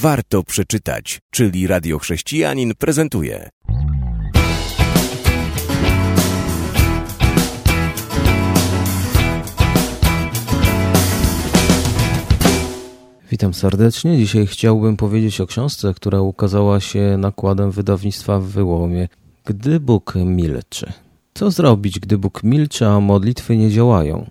warto przeczytać, czyli Radio Chrześcijanin prezentuje. Witam serdecznie. Dzisiaj chciałbym powiedzieć o książce, która ukazała się nakładem wydawnictwa w Wyłomie. Gdy Bóg milczy. Co zrobić, gdy Bóg milczy, a modlitwy nie działają?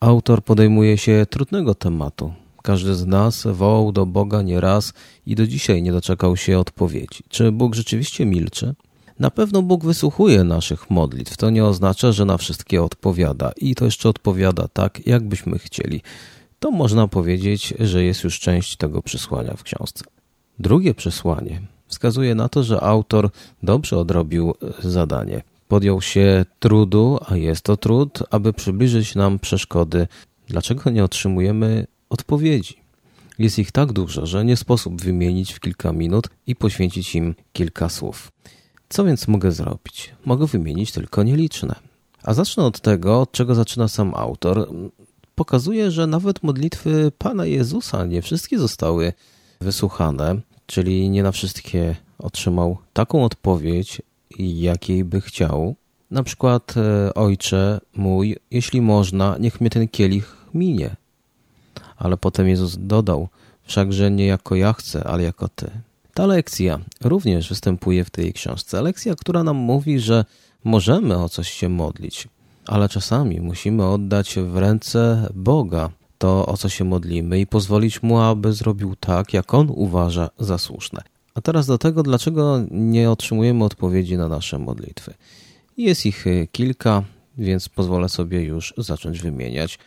Autor podejmuje się trudnego tematu. Każdy z nas wołał do Boga nieraz i do dzisiaj nie doczekał się odpowiedzi. Czy Bóg rzeczywiście milczy? Na pewno Bóg wysłuchuje naszych modlitw. To nie oznacza, że na wszystkie odpowiada i to jeszcze odpowiada tak, jakbyśmy chcieli. To można powiedzieć, że jest już część tego przesłania w książce. Drugie przesłanie wskazuje na to, że autor dobrze odrobił zadanie. Podjął się trudu, a jest to trud, aby przybliżyć nam przeszkody. Dlaczego nie otrzymujemy odpowiedzi? Jest ich tak dużo, że nie sposób wymienić w kilka minut i poświęcić im kilka słów. Co więc mogę zrobić? Mogę wymienić tylko nieliczne. A zacznę od tego, od czego zaczyna sam autor. Pokazuje, że nawet modlitwy Pana Jezusa nie wszystkie zostały wysłuchane, czyli nie na wszystkie otrzymał taką odpowiedź, jakiej by chciał. Na przykład, e, ojcze mój, jeśli można, niech mnie ten kielich minie. Ale potem Jezus dodał, wszakże nie jako ja chcę, ale jako ty. Ta lekcja również występuje w tej książce. Lekcja, która nam mówi, że możemy o coś się modlić, ale czasami musimy oddać w ręce Boga to, o co się modlimy i pozwolić Mu, aby zrobił tak, jak On uważa za słuszne. A teraz do tego, dlaczego nie otrzymujemy odpowiedzi na nasze modlitwy. Jest ich kilka, więc pozwolę sobie już zacząć wymieniać.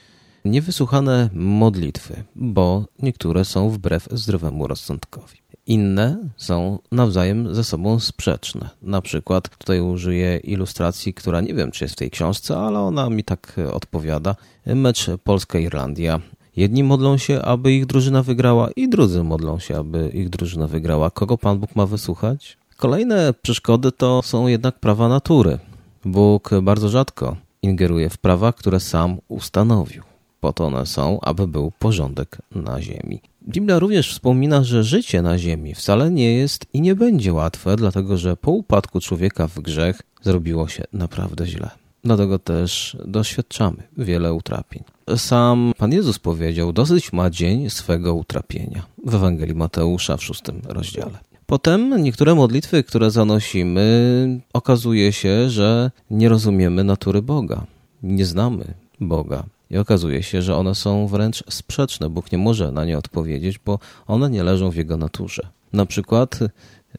Niewysłuchane modlitwy, bo niektóre są wbrew zdrowemu rozsądkowi. Inne są nawzajem ze sobą sprzeczne. Na przykład tutaj użyję ilustracji, która nie wiem, czy jest w tej książce, ale ona mi tak odpowiada. Mecz Polska-Irlandia. Jedni modlą się, aby ich drużyna wygrała, i drudzy modlą się, aby ich drużyna wygrała. Kogo Pan Bóg ma wysłuchać? Kolejne przeszkody to są jednak prawa natury. Bóg bardzo rzadko ingeruje w prawa, które sam ustanowił. Po to one są, aby był porządek na ziemi. Biblia również wspomina, że życie na ziemi wcale nie jest i nie będzie łatwe, dlatego że po upadku człowieka w grzech zrobiło się naprawdę źle. Dlatego też doświadczamy wiele utrapień. Sam Pan Jezus powiedział, dosyć ma dzień swego utrapienia w Ewangelii Mateusza w szóstym rozdziale. Potem niektóre modlitwy, które zanosimy, okazuje się, że nie rozumiemy natury Boga. Nie znamy Boga. I okazuje się, że one są wręcz sprzeczne. Bóg nie może na nie odpowiedzieć, bo one nie leżą w jego naturze. Na przykład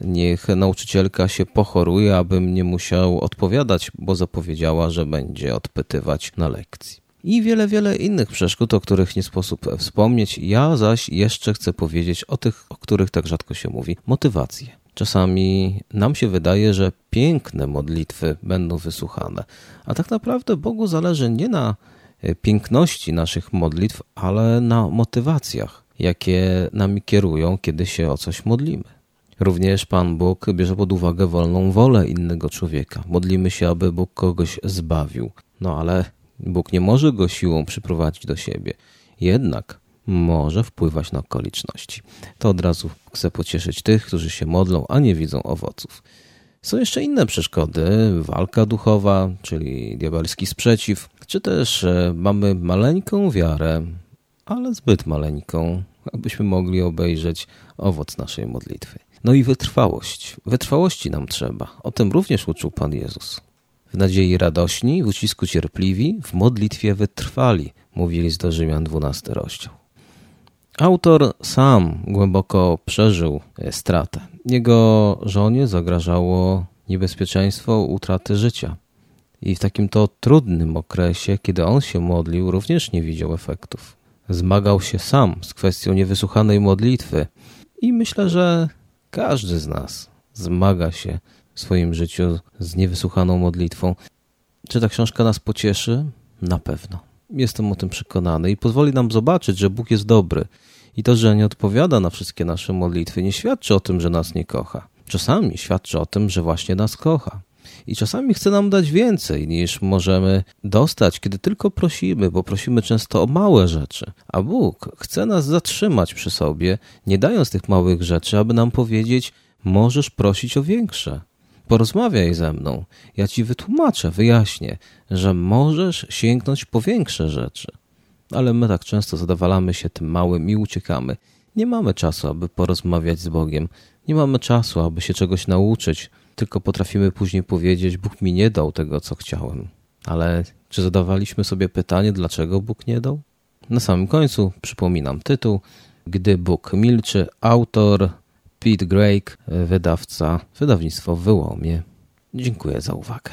niech nauczycielka się pochoruje, abym nie musiał odpowiadać, bo zapowiedziała, że będzie odpytywać na lekcji. I wiele, wiele innych przeszkód, o których nie sposób wspomnieć. Ja zaś jeszcze chcę powiedzieć o tych, o których tak rzadko się mówi motywacje. Czasami nam się wydaje, że piękne modlitwy będą wysłuchane, a tak naprawdę Bogu zależy nie na piękności naszych modlitw, ale na motywacjach, jakie nami kierują, kiedy się o coś modlimy. Również Pan Bóg bierze pod uwagę wolną wolę innego człowieka. Modlimy się, aby Bóg kogoś zbawił. No ale Bóg nie może go siłą przyprowadzić do siebie. Jednak może wpływać na okoliczności. To od razu chcę pocieszyć tych, którzy się modlą, a nie widzą owoców. Są jeszcze inne przeszkody, walka duchowa, czyli diabelski sprzeciw, czy też e, mamy maleńką wiarę, ale zbyt maleńką, abyśmy mogli obejrzeć owoc naszej modlitwy. No i wytrwałość. Wytrwałości nam trzeba. O tym również uczył Pan Jezus. W nadziei radośni, w ucisku cierpliwi, w modlitwie wytrwali, mówili z do Rzymian 12 rozdział. Autor sam głęboko przeżył e, stratę. Jego żonie zagrażało niebezpieczeństwo utraty życia. I w takim to trudnym okresie, kiedy on się modlił, również nie widział efektów. Zmagał się sam z kwestią niewysłuchanej modlitwy i myślę, że każdy z nas zmaga się w swoim życiu z niewysłuchaną modlitwą. Czy ta książka nas pocieszy? Na pewno. Jestem o tym przekonany i pozwoli nam zobaczyć, że Bóg jest dobry. I to, że nie odpowiada na wszystkie nasze modlitwy, nie świadczy o tym, że nas nie kocha. Czasami świadczy o tym, że właśnie nas kocha. I czasami chce nam dać więcej niż możemy dostać, kiedy tylko prosimy, bo prosimy często o małe rzeczy. A Bóg chce nas zatrzymać przy sobie, nie dając tych małych rzeczy, aby nam powiedzieć: Możesz prosić o większe. Porozmawiaj ze mną, ja ci wytłumaczę, wyjaśnię, że możesz sięgnąć po większe rzeczy. Ale my tak często zadawalamy się tym małym i uciekamy. Nie mamy czasu, aby porozmawiać z Bogiem. Nie mamy czasu, aby się czegoś nauczyć, tylko potrafimy później powiedzieć: Bóg mi nie dał tego, co chciałem. Ale czy zadawaliśmy sobie pytanie, dlaczego Bóg nie dał? Na samym końcu przypominam tytuł: Gdy Bóg milczy, autor Pete Drake, wydawca, wydawnictwo Wyłomie. Dziękuję za uwagę.